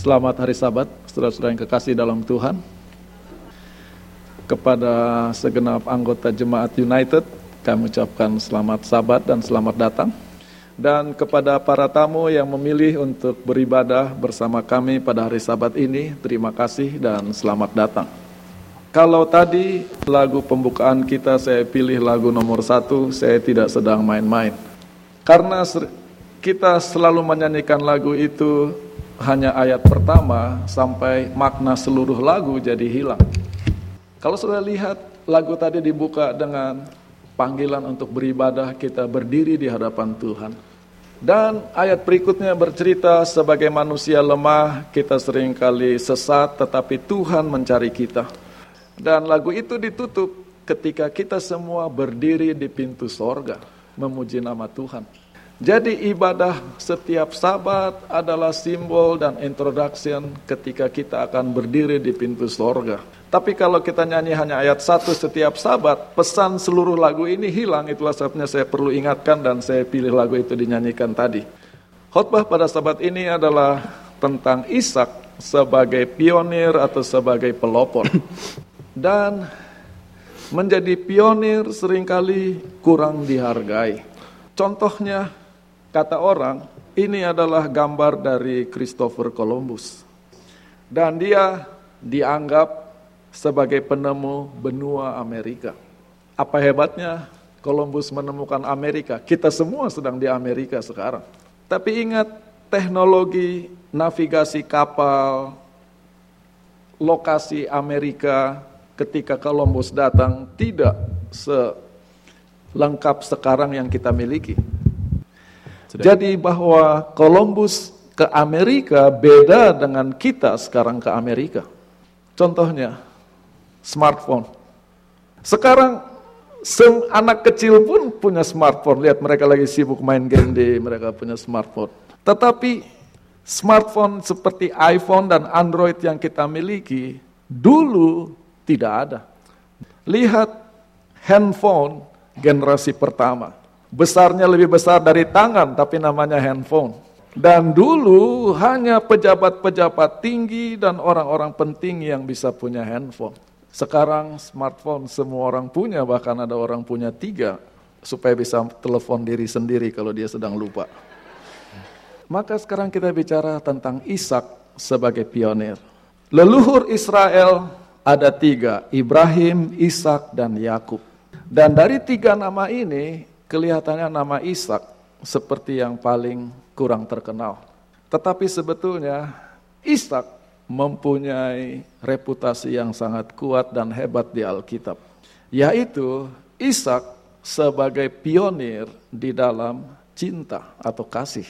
Selamat hari Sabat, saudara-saudara yang kekasih dalam Tuhan. Kepada segenap anggota Jemaat United, kami ucapkan selamat Sabat dan selamat datang. Dan kepada para tamu yang memilih untuk beribadah bersama kami pada hari Sabat ini, terima kasih dan selamat datang. Kalau tadi lagu pembukaan kita saya pilih lagu nomor satu, saya tidak sedang main-main. Karena kita selalu menyanyikan lagu itu hanya ayat pertama sampai makna seluruh lagu jadi hilang. Kalau sudah lihat lagu tadi dibuka dengan panggilan untuk beribadah, kita berdiri di hadapan Tuhan. Dan ayat berikutnya bercerita sebagai manusia lemah, kita sering kali sesat tetapi Tuhan mencari kita. Dan lagu itu ditutup ketika kita semua berdiri di pintu sorga memuji nama Tuhan. Jadi ibadah setiap sabat adalah simbol dan introduction ketika kita akan berdiri di pintu sorga. Tapi kalau kita nyanyi hanya ayat satu setiap sabat, pesan seluruh lagu ini hilang. Itulah sebabnya saya perlu ingatkan dan saya pilih lagu itu dinyanyikan tadi. Khotbah pada sabat ini adalah tentang Ishak sebagai pionir atau sebagai pelopor. Dan menjadi pionir sering kali kurang dihargai. Contohnya Kata orang, ini adalah gambar dari Christopher Columbus. Dan dia dianggap sebagai penemu benua Amerika. Apa hebatnya Columbus menemukan Amerika? Kita semua sedang di Amerika sekarang. Tapi ingat, teknologi navigasi kapal, lokasi Amerika ketika Columbus datang tidak selengkap sekarang yang kita miliki. Jadi bahwa Columbus ke Amerika beda dengan kita sekarang ke Amerika. Contohnya smartphone. Sekarang sem anak kecil pun punya smartphone. Lihat mereka lagi sibuk main game di mereka punya smartphone. Tetapi smartphone seperti iPhone dan Android yang kita miliki dulu tidak ada. Lihat handphone generasi pertama. Besarnya lebih besar dari tangan, tapi namanya handphone. Dan dulu hanya pejabat-pejabat tinggi dan orang-orang penting yang bisa punya handphone. Sekarang smartphone semua orang punya, bahkan ada orang punya tiga, supaya bisa telepon diri sendiri kalau dia sedang lupa. Maka sekarang kita bicara tentang Ishak sebagai pionir. Leluhur Israel ada tiga, Ibrahim, Ishak, dan Yakub. Dan dari tiga nama ini, kelihatannya nama Ishak seperti yang paling kurang terkenal. Tetapi sebetulnya Ishak mempunyai reputasi yang sangat kuat dan hebat di Alkitab. Yaitu Ishak sebagai pionir di dalam cinta atau kasih.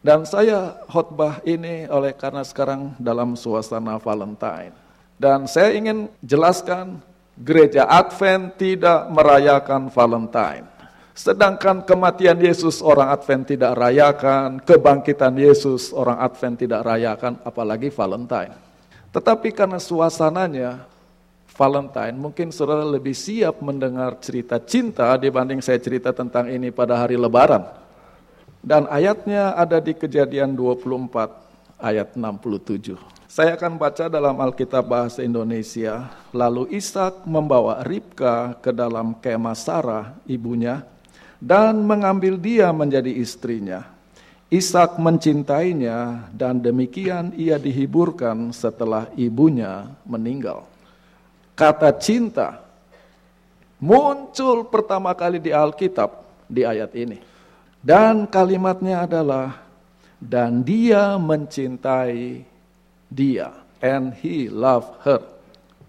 Dan saya khotbah ini oleh karena sekarang dalam suasana Valentine. Dan saya ingin jelaskan gereja Advent tidak merayakan Valentine. Sedangkan kematian Yesus orang Advent tidak rayakan, kebangkitan Yesus orang Advent tidak rayakan, apalagi Valentine. Tetapi karena suasananya Valentine, mungkin saudara lebih siap mendengar cerita cinta dibanding saya cerita tentang ini pada hari lebaran. Dan ayatnya ada di kejadian 24 ayat 67. Saya akan baca dalam Alkitab bahasa Indonesia. Lalu Ishak membawa Ribka ke dalam kemah Sarah, ibunya, dan mengambil dia menjadi istrinya. Ishak mencintainya dan demikian ia dihiburkan setelah ibunya meninggal. Kata cinta muncul pertama kali di Alkitab di ayat ini. Dan kalimatnya adalah dan dia mencintai dia and he loved her.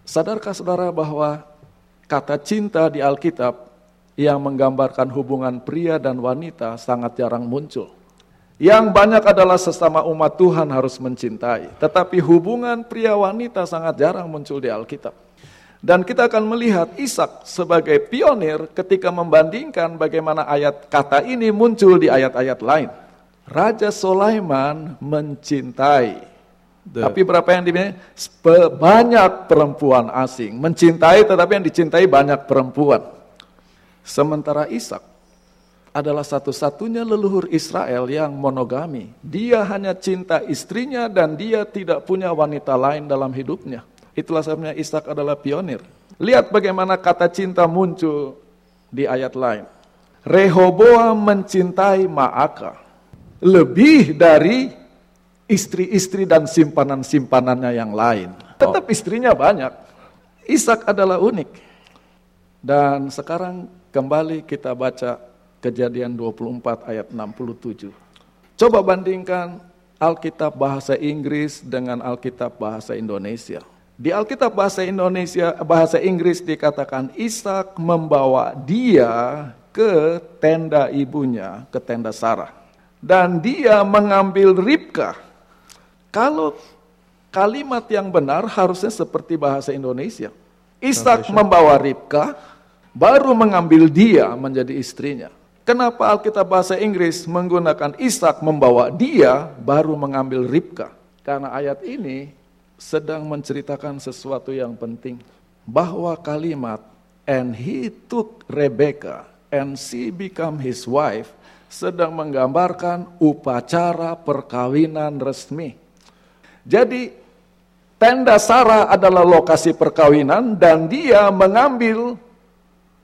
Sadarkah saudara bahwa kata cinta di Alkitab yang menggambarkan hubungan pria dan wanita sangat jarang muncul. Yang banyak adalah sesama umat Tuhan harus mencintai. Tetapi hubungan pria wanita sangat jarang muncul di Alkitab. Dan kita akan melihat Ishak sebagai pionir ketika membandingkan bagaimana ayat kata ini muncul di ayat-ayat lain. Raja Sulaiman mencintai. Tapi berapa yang dimiliki? Banyak perempuan asing. Mencintai tetapi yang dicintai banyak perempuan. Sementara Ishak adalah satu-satunya leluhur Israel yang monogami. Dia hanya cinta istrinya dan dia tidak punya wanita lain dalam hidupnya. Itulah sebabnya Ishak adalah pionir. Lihat bagaimana kata cinta muncul di ayat lain. Rehoboam mencintai Maaka lebih dari istri-istri dan simpanan-simpanannya yang lain. Tetap istrinya banyak. Ishak adalah unik. Dan sekarang kembali kita baca Kejadian 24 ayat 67. Coba bandingkan Alkitab bahasa Inggris dengan Alkitab bahasa Indonesia. Di Alkitab bahasa Indonesia, bahasa Inggris dikatakan Ishak membawa dia ke tenda ibunya, ke tenda Sarah. Dan dia mengambil Ribka. Kalau kalimat yang benar harusnya seperti bahasa Indonesia. Ishak membawa Ribka, baru mengambil dia menjadi istrinya. Kenapa Alkitab bahasa Inggris menggunakan Ishak membawa dia baru mengambil Ribka? Karena ayat ini sedang menceritakan sesuatu yang penting. Bahwa kalimat and he took Rebecca and she become his wife sedang menggambarkan upacara perkawinan resmi. Jadi tenda Sarah adalah lokasi perkawinan dan dia mengambil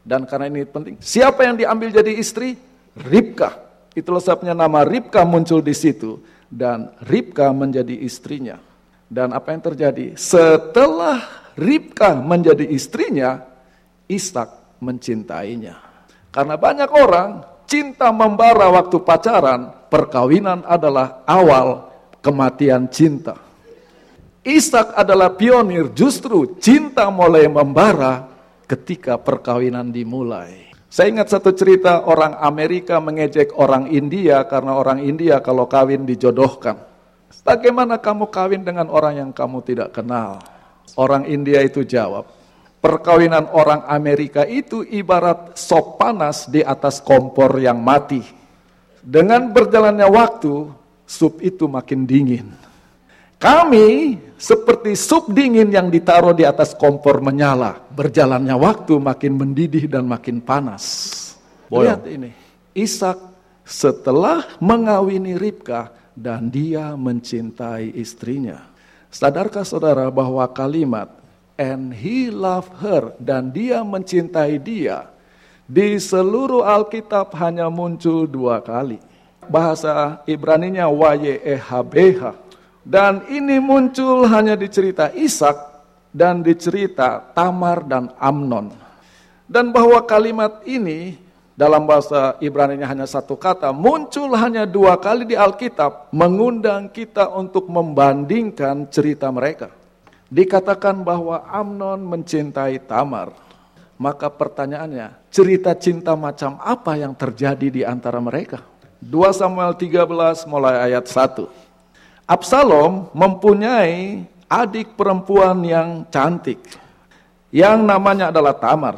dan karena ini penting, siapa yang diambil jadi istri? Ribka. Itulah sebabnya nama Ribka muncul di situ. Dan Ribka menjadi istrinya. Dan apa yang terjadi? Setelah Ribka menjadi istrinya, Ishak mencintainya. Karena banyak orang cinta membara waktu pacaran, perkawinan adalah awal kematian cinta. Ishak adalah pionir, justru cinta mulai membara ketika perkawinan dimulai. Saya ingat satu cerita orang Amerika mengejek orang India karena orang India kalau kawin dijodohkan. Bagaimana kamu kawin dengan orang yang kamu tidak kenal? Orang India itu jawab, perkawinan orang Amerika itu ibarat sop panas di atas kompor yang mati. Dengan berjalannya waktu, sup itu makin dingin. Kami seperti sup dingin yang ditaruh di atas kompor menyala. Berjalannya waktu makin mendidih dan makin panas. Boyong. Lihat ini. Ishak setelah mengawini Ribka dan dia mencintai istrinya. Sadarkah saudara bahwa kalimat and he loved her dan dia mencintai dia di seluruh Alkitab hanya muncul dua kali. Bahasa Ibraninya YEHBH dan ini muncul hanya di cerita Ishak dan di cerita Tamar dan Amnon. Dan bahwa kalimat ini dalam bahasa Ibrani hanya satu kata, muncul hanya dua kali di Alkitab, mengundang kita untuk membandingkan cerita mereka. Dikatakan bahwa Amnon mencintai Tamar. Maka pertanyaannya, cerita cinta macam apa yang terjadi di antara mereka? 2 Samuel 13 mulai ayat 1. Absalom mempunyai adik perempuan yang cantik yang namanya adalah Tamar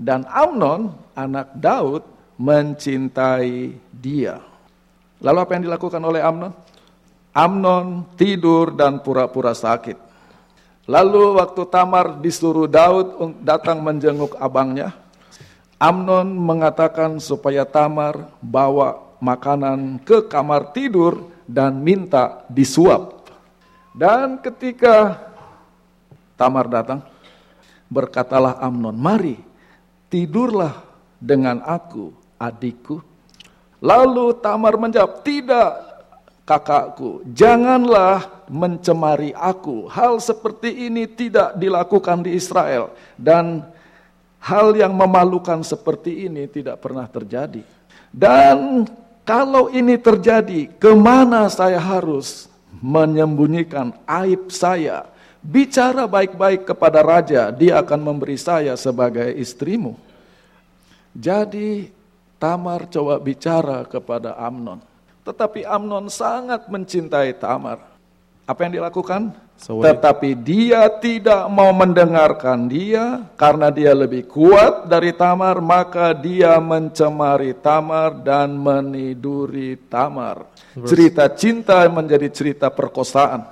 dan Amnon anak Daud mencintai dia. Lalu apa yang dilakukan oleh Amnon? Amnon tidur dan pura-pura sakit. Lalu waktu Tamar disuruh Daud datang menjenguk abangnya, Amnon mengatakan supaya Tamar bawa makanan ke kamar tidur dan minta disuap. Dan ketika Tamar datang, berkatalah Amnon, mari tidurlah dengan aku, adikku. Lalu Tamar menjawab, tidak kakakku, janganlah mencemari aku. Hal seperti ini tidak dilakukan di Israel. Dan hal yang memalukan seperti ini tidak pernah terjadi. Dan kalau ini terjadi, ke mana saya harus menyembunyikan aib saya? Bicara baik-baik kepada raja, dia akan memberi saya sebagai istrimu. Jadi Tamar coba bicara kepada Amnon. Tetapi Amnon sangat mencintai Tamar. Apa yang dilakukan? Tetapi dia tidak mau mendengarkan dia karena dia lebih kuat dari Tamar, maka dia mencemari Tamar dan meniduri Tamar. Cerita cinta menjadi cerita perkosaan.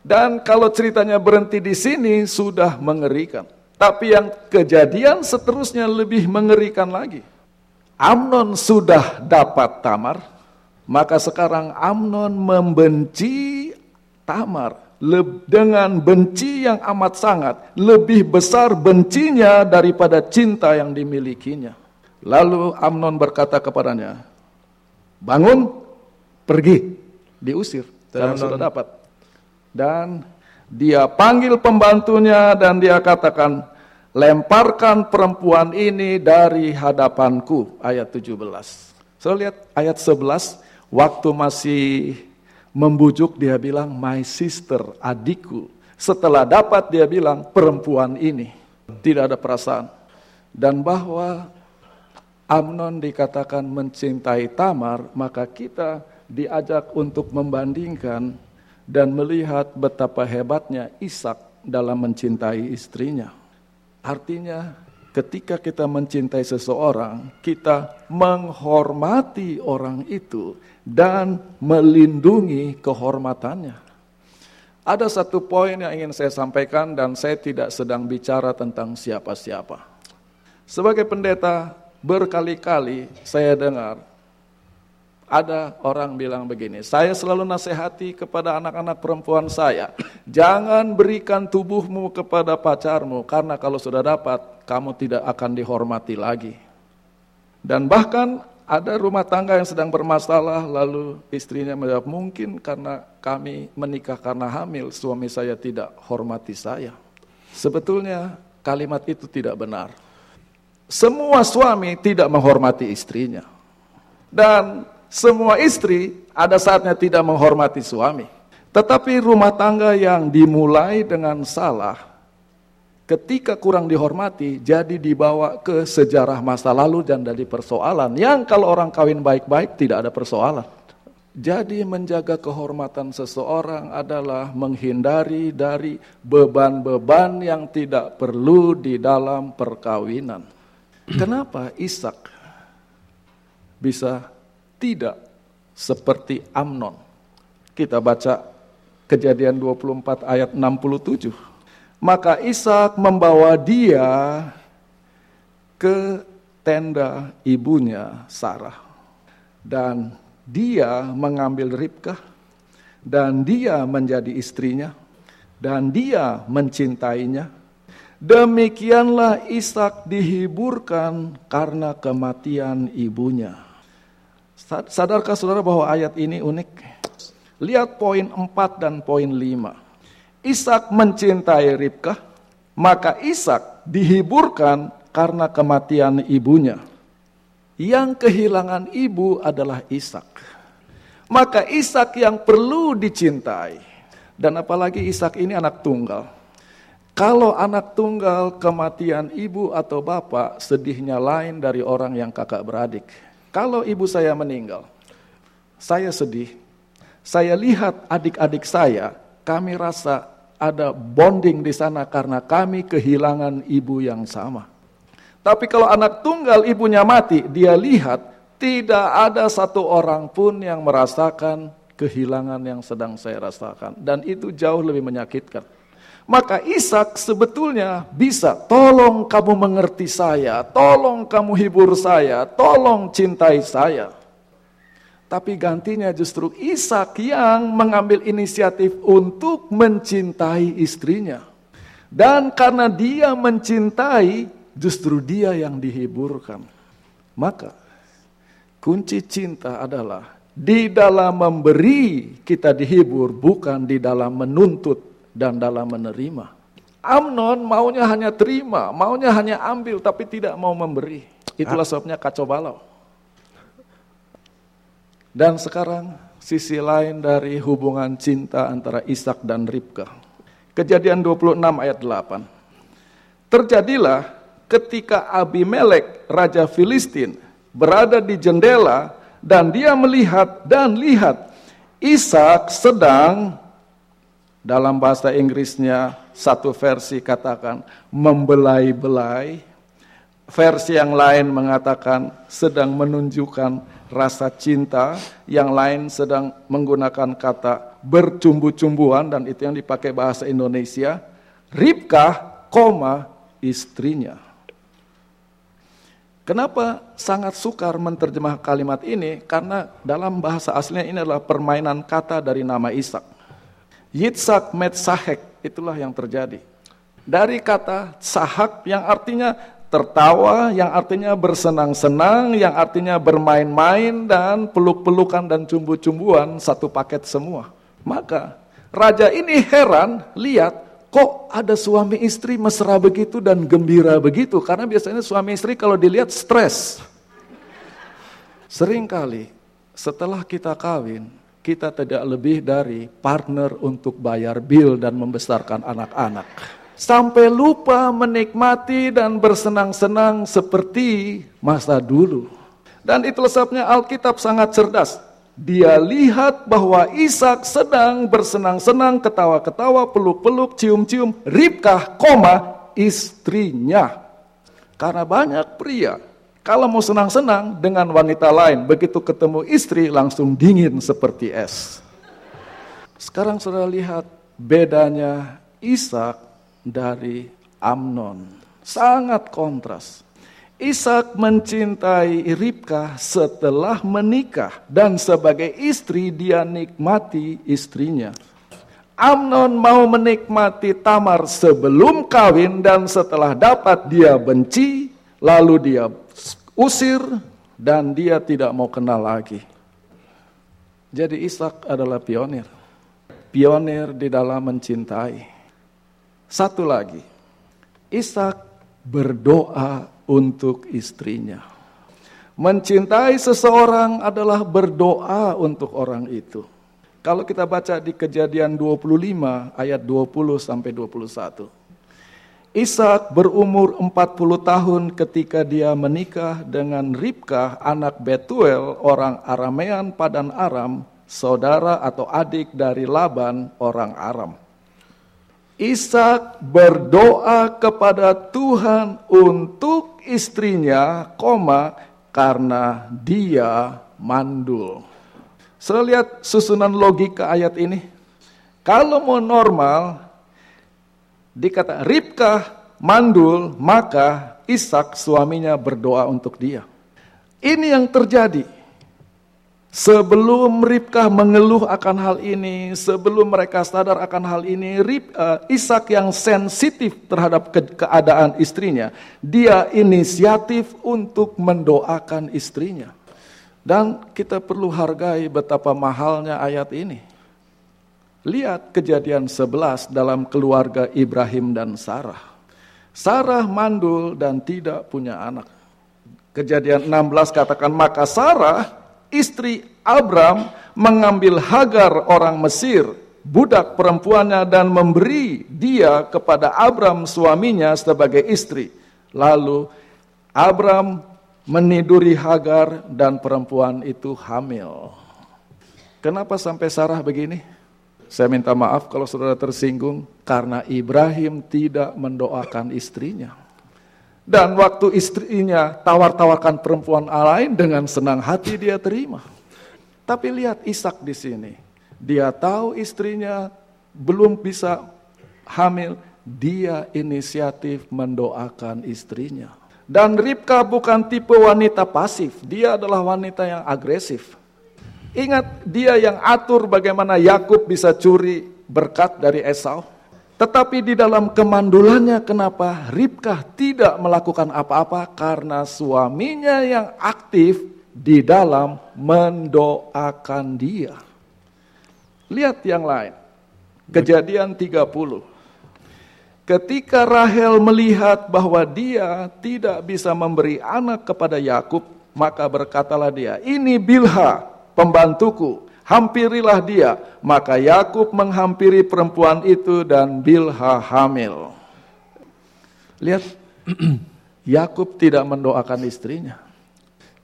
Dan kalau ceritanya berhenti di sini sudah mengerikan. Tapi yang kejadian seterusnya lebih mengerikan lagi. Amnon sudah dapat Tamar, maka sekarang Amnon membenci Tamar dengan benci yang amat sangat, lebih besar bencinya daripada cinta yang dimilikinya. Lalu Amnon berkata kepadanya, bangun, pergi, diusir, karena sudah dapat. Dan dia panggil pembantunya dan dia katakan, lemparkan perempuan ini dari hadapanku. Ayat 17. So lihat ayat 11, waktu masih membujuk dia bilang, my sister, adikku. Setelah dapat dia bilang, perempuan ini. Tidak ada perasaan. Dan bahwa Amnon dikatakan mencintai Tamar, maka kita diajak untuk membandingkan dan melihat betapa hebatnya Ishak dalam mencintai istrinya. Artinya ketika kita mencintai seseorang, kita menghormati orang itu dan melindungi kehormatannya. Ada satu poin yang ingin saya sampaikan dan saya tidak sedang bicara tentang siapa-siapa. Sebagai pendeta, berkali-kali saya dengar ada orang bilang begini, saya selalu nasihati kepada anak-anak perempuan saya, jangan berikan tubuhmu kepada pacarmu, karena kalau sudah dapat, kamu tidak akan dihormati lagi. Dan bahkan ada rumah tangga yang sedang bermasalah, lalu istrinya menjawab, mungkin karena kami menikah karena hamil, suami saya tidak hormati saya. Sebetulnya kalimat itu tidak benar. Semua suami tidak menghormati istrinya. Dan semua istri ada saatnya tidak menghormati suami. Tetapi rumah tangga yang dimulai dengan salah, ketika kurang dihormati, jadi dibawa ke sejarah masa lalu dan jadi persoalan. Yang kalau orang kawin baik-baik tidak ada persoalan. Jadi menjaga kehormatan seseorang adalah menghindari dari beban-beban yang tidak perlu di dalam perkawinan. Kenapa Ishak bisa tidak seperti Amnon. Kita baca kejadian 24 ayat 67. Maka Ishak membawa dia ke tenda ibunya Sarah. Dan dia mengambil Ribkah dan dia menjadi istrinya dan dia mencintainya. Demikianlah Ishak dihiburkan karena kematian ibunya. Sadarkah saudara bahwa ayat ini unik? Lihat poin 4 dan poin 5. Ishak mencintai Ribkah, maka Ishak dihiburkan karena kematian ibunya. Yang kehilangan ibu adalah Ishak. Maka Ishak yang perlu dicintai. Dan apalagi Ishak ini anak tunggal. Kalau anak tunggal kematian ibu atau bapak, sedihnya lain dari orang yang kakak beradik. Kalau ibu saya meninggal, saya sedih. Saya lihat adik-adik saya, kami rasa ada bonding di sana karena kami kehilangan ibu yang sama. Tapi kalau anak tunggal ibunya mati, dia lihat tidak ada satu orang pun yang merasakan kehilangan yang sedang saya rasakan. Dan itu jauh lebih menyakitkan. Maka Ishak sebetulnya bisa, tolong kamu mengerti saya, tolong kamu hibur saya, tolong cintai saya. Tapi gantinya justru Ishak yang mengambil inisiatif untuk mencintai istrinya. Dan karena dia mencintai, justru dia yang dihiburkan. Maka kunci cinta adalah di dalam memberi kita dihibur, bukan di dalam menuntut dan dalam menerima. Amnon maunya hanya terima, maunya hanya ambil tapi tidak mau memberi. Itulah sebabnya kacau balau. Dan sekarang sisi lain dari hubungan cinta antara Ishak dan Ribka. Kejadian 26 ayat 8. Terjadilah ketika Abimelek, raja Filistin, berada di jendela dan dia melihat dan lihat Ishak sedang dalam bahasa Inggrisnya satu versi katakan membelai-belai, versi yang lain mengatakan sedang menunjukkan rasa cinta, yang lain sedang menggunakan kata bercumbu-cumbuan dan itu yang dipakai bahasa Indonesia. Ribkah, koma istrinya. Kenapa sangat sukar menerjemah kalimat ini? Karena dalam bahasa aslinya ini adalah permainan kata dari nama Ishak. Yitzhak Metzahek, itulah yang terjadi. Dari kata sahak yang artinya tertawa, yang artinya bersenang-senang, yang artinya bermain-main dan peluk-pelukan dan cumbu-cumbuan satu paket semua. Maka raja ini heran lihat kok ada suami istri mesra begitu dan gembira begitu karena biasanya suami istri kalau dilihat stres. Seringkali setelah kita kawin kita tidak lebih dari partner untuk bayar bill dan membesarkan anak-anak sampai lupa menikmati dan bersenang-senang seperti masa dulu. Dan itu sebabnya Alkitab sangat cerdas. Dia lihat bahwa Ishak sedang bersenang-senang, ketawa-ketawa, peluk-peluk, cium-cium, Ribkah, koma, istrinya. Karena banyak pria, kalau mau senang-senang dengan wanita lain, begitu ketemu istri langsung dingin seperti es. Sekarang sudah lihat bedanya Ishak dari Amnon. Sangat kontras. Ishak mencintai Ribka setelah menikah dan sebagai istri dia nikmati istrinya. Amnon mau menikmati Tamar sebelum kawin dan setelah dapat dia benci, lalu dia usir dan dia tidak mau kenal lagi. Jadi Ishak adalah pionir. Pionir di dalam mencintai. Satu lagi, Ishak berdoa untuk istrinya. Mencintai seseorang adalah berdoa untuk orang itu. Kalau kita baca di kejadian 25 ayat 20 sampai 21. Ishak berumur 40 tahun ketika dia menikah dengan Ribkah anak Betuel orang Aramean Padan Aram, saudara atau adik dari Laban orang Aram. Ishak berdoa kepada Tuhan untuk istrinya, koma, karena dia mandul. Saya lihat susunan logika ayat ini. Kalau mau normal, dikata Ribkah mandul, maka Ishak suaminya berdoa untuk dia. Ini yang terjadi. Sebelum Ribkah mengeluh akan hal ini, sebelum mereka sadar akan hal ini, Rib, uh, Ishak yang sensitif terhadap ke keadaan istrinya, dia inisiatif untuk mendoakan istrinya. Dan kita perlu hargai betapa mahalnya ayat ini. Lihat kejadian 11 dalam keluarga Ibrahim dan Sarah. Sarah mandul dan tidak punya anak. Kejadian 16 katakan, maka Sarah istri Abram mengambil Hagar orang Mesir, budak perempuannya dan memberi dia kepada Abram suaminya sebagai istri. Lalu Abram meniduri Hagar dan perempuan itu hamil. Kenapa sampai Sarah begini? Saya minta maaf kalau saudara tersinggung karena Ibrahim tidak mendoakan istrinya. Dan waktu istrinya tawar-tawarkan perempuan lain dengan senang hati dia terima. Tapi lihat Ishak di sini. Dia tahu istrinya belum bisa hamil, dia inisiatif mendoakan istrinya. Dan Ribka bukan tipe wanita pasif, dia adalah wanita yang agresif. Ingat dia yang atur bagaimana Yakub bisa curi berkat dari Esau. Tetapi di dalam kemandulannya kenapa Ribkah tidak melakukan apa-apa? Karena suaminya yang aktif di dalam mendoakan dia. Lihat yang lain. Kejadian 30. Ketika Rahel melihat bahwa dia tidak bisa memberi anak kepada Yakub, maka berkatalah dia, "Ini Bilha, pembantuku hampirilah dia. Maka Yakub menghampiri perempuan itu dan Bilha hamil. Lihat, Yakub tidak mendoakan istrinya.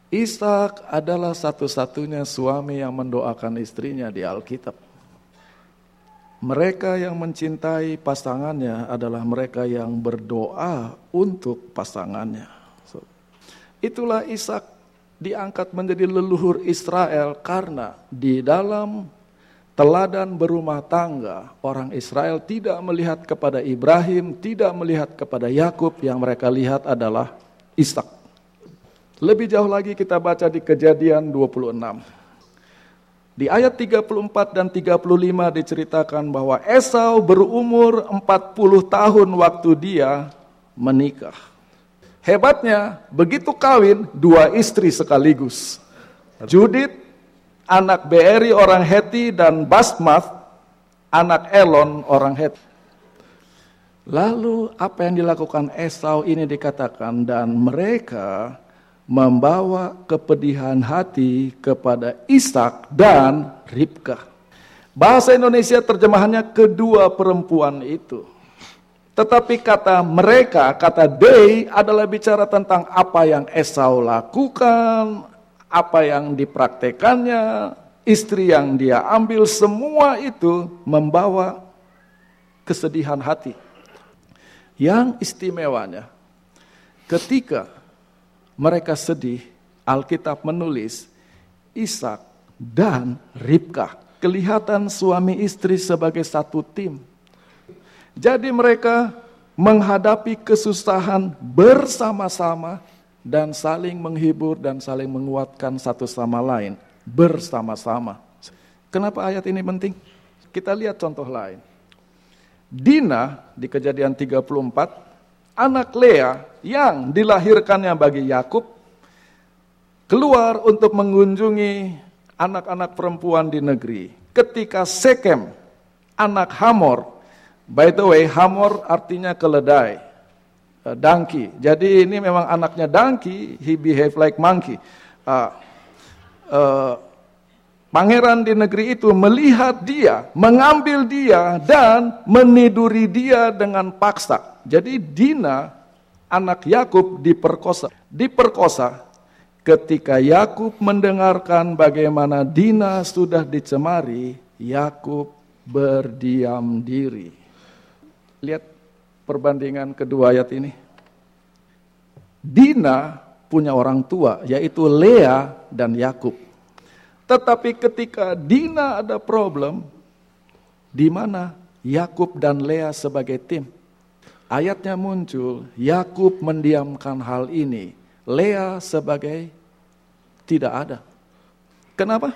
Ishak adalah satu-satunya suami yang mendoakan istrinya di Alkitab. Mereka yang mencintai pasangannya adalah mereka yang berdoa untuk pasangannya. itulah Ishak diangkat menjadi leluhur Israel karena di dalam teladan berumah tangga orang Israel tidak melihat kepada Ibrahim, tidak melihat kepada Yakub yang mereka lihat adalah Ishak. Lebih jauh lagi kita baca di kejadian 26. Di ayat 34 dan 35 diceritakan bahwa Esau berumur 40 tahun waktu dia menikah. Hebatnya, begitu kawin, dua istri sekaligus. Judith, anak Beeri orang Heti, dan Basmath, anak Elon orang Heti. Lalu apa yang dilakukan Esau ini dikatakan, dan mereka membawa kepedihan hati kepada Ishak dan Ribka. Bahasa Indonesia terjemahannya kedua perempuan itu. Tetapi kata mereka, kata they adalah bicara tentang apa yang Esau lakukan, apa yang dipraktekannya, istri yang dia ambil, semua itu membawa kesedihan hati. Yang istimewanya, ketika mereka sedih, Alkitab menulis Ishak dan Ribka. Kelihatan suami istri sebagai satu tim. Jadi mereka menghadapi kesusahan bersama-sama dan saling menghibur dan saling menguatkan satu sama lain bersama-sama. Kenapa ayat ini penting? Kita lihat contoh lain. Dina di kejadian 34, anak Lea yang dilahirkannya bagi Yakub keluar untuk mengunjungi anak-anak perempuan di negeri. Ketika Sekem, anak Hamor, By the way, Hamor artinya keledai, uh, donkey. Jadi ini memang anaknya donkey, he behave like monkey. Uh, uh, pangeran di negeri itu melihat dia, mengambil dia, dan meniduri dia dengan paksa. Jadi Dina, anak Yakub diperkosa. Diperkosa ketika Yakub mendengarkan bagaimana Dina sudah dicemari, Yakub berdiam diri. Lihat perbandingan kedua ayat ini. Dina punya orang tua, yaitu Lea dan Yakub. Tetapi ketika Dina ada problem, di mana Yakub dan Lea sebagai tim? Ayatnya muncul, Yakub mendiamkan hal ini, Lea sebagai tidak ada. Kenapa?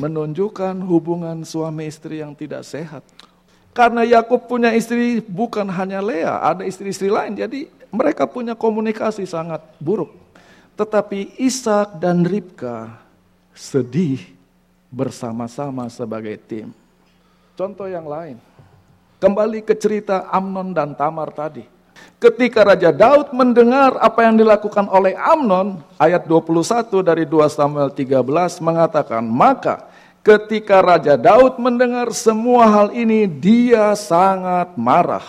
Menunjukkan hubungan suami istri yang tidak sehat. Karena Yakub punya istri bukan hanya Lea, ada istri-istri lain. Jadi mereka punya komunikasi sangat buruk. Tetapi Ishak dan Ribka sedih bersama-sama sebagai tim. Contoh yang lain. Kembali ke cerita Amnon dan Tamar tadi. Ketika Raja Daud mendengar apa yang dilakukan oleh Amnon, ayat 21 dari 2 Samuel 13 mengatakan, maka Ketika Raja Daud mendengar semua hal ini, dia sangat marah.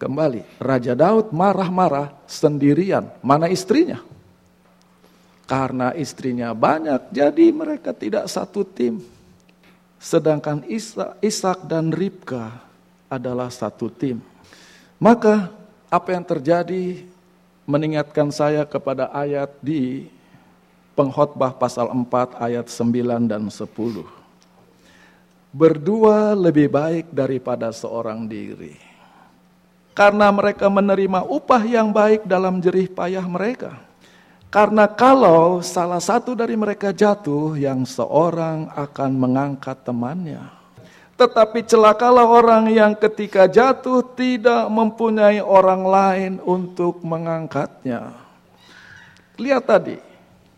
Kembali, Raja Daud marah-marah sendirian. Mana istrinya? Karena istrinya banyak, jadi mereka tidak satu tim. Sedangkan Ishak dan Ribka adalah satu tim. Maka apa yang terjadi mengingatkan saya kepada ayat di Pengkhotbah pasal 4 ayat 9 dan 10. Berdua lebih baik daripada seorang diri. Karena mereka menerima upah yang baik dalam jerih payah mereka. Karena kalau salah satu dari mereka jatuh, yang seorang akan mengangkat temannya. Tetapi celakalah orang yang ketika jatuh tidak mempunyai orang lain untuk mengangkatnya. Lihat tadi,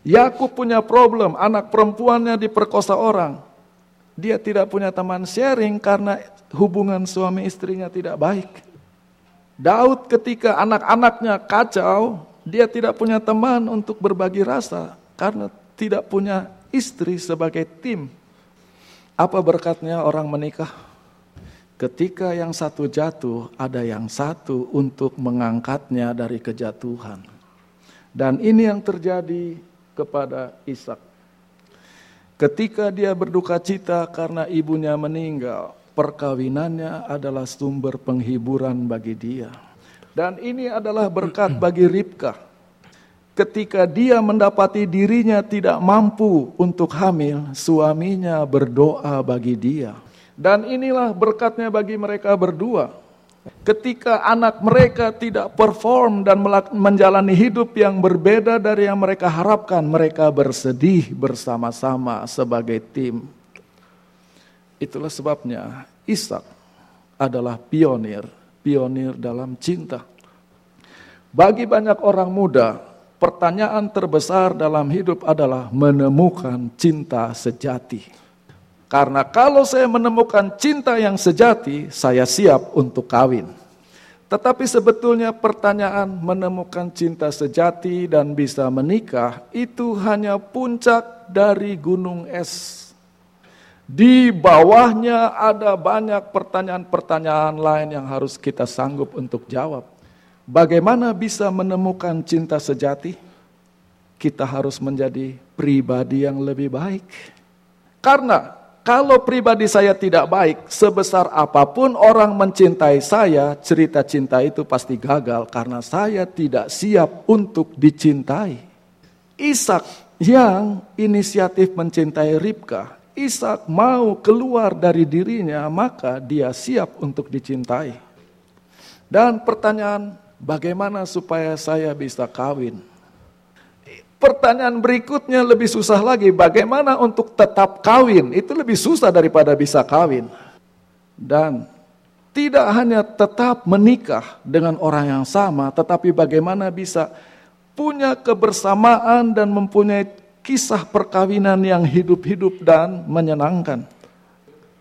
Yakub punya problem, anak perempuannya diperkosa orang. Dia tidak punya teman sharing karena hubungan suami istrinya tidak baik. Daud ketika anak-anaknya kacau, dia tidak punya teman untuk berbagi rasa karena tidak punya istri sebagai tim. Apa berkatnya orang menikah? Ketika yang satu jatuh, ada yang satu untuk mengangkatnya dari kejatuhan. Dan ini yang terjadi kepada Ishak. Ketika dia berduka cita karena ibunya meninggal, perkawinannya adalah sumber penghiburan bagi dia. Dan ini adalah berkat bagi Ribka. Ketika dia mendapati dirinya tidak mampu untuk hamil, suaminya berdoa bagi dia. Dan inilah berkatnya bagi mereka berdua. Ketika anak mereka tidak perform dan menjalani hidup yang berbeda dari yang mereka harapkan, mereka bersedih bersama-sama sebagai tim. Itulah sebabnya Ishak adalah pionir, pionir dalam cinta. Bagi banyak orang muda, pertanyaan terbesar dalam hidup adalah menemukan cinta sejati. Karena kalau saya menemukan cinta yang sejati, saya siap untuk kawin. Tetapi sebetulnya pertanyaan menemukan cinta sejati dan bisa menikah itu hanya puncak dari gunung es. Di bawahnya ada banyak pertanyaan-pertanyaan lain yang harus kita sanggup untuk jawab. Bagaimana bisa menemukan cinta sejati? Kita harus menjadi pribadi yang lebih baik. Karena kalau pribadi saya tidak baik, sebesar apa pun orang mencintai saya, cerita cinta itu pasti gagal karena saya tidak siap untuk dicintai. Ishak yang inisiatif mencintai Ribka, Ishak mau keluar dari dirinya, maka dia siap untuk dicintai. Dan pertanyaan, bagaimana supaya saya bisa kawin? Pertanyaan berikutnya lebih susah lagi, bagaimana untuk tetap kawin? Itu lebih susah daripada bisa kawin. Dan tidak hanya tetap menikah dengan orang yang sama, tetapi bagaimana bisa punya kebersamaan dan mempunyai kisah perkawinan yang hidup-hidup dan menyenangkan.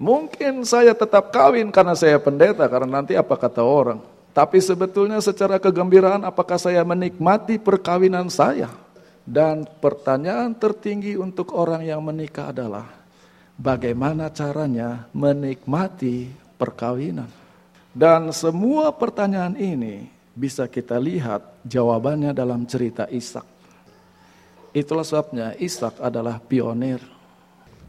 Mungkin saya tetap kawin karena saya pendeta, karena nanti apa kata orang. Tapi sebetulnya secara kegembiraan apakah saya menikmati perkawinan saya? Dan pertanyaan tertinggi untuk orang yang menikah adalah bagaimana caranya menikmati perkawinan. Dan semua pertanyaan ini bisa kita lihat jawabannya dalam cerita Ishak. Itulah sebabnya Ishak adalah pionir.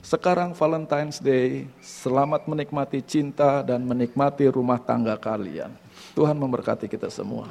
Sekarang Valentine's Day, selamat menikmati cinta dan menikmati rumah tangga kalian. Tuhan memberkati kita semua.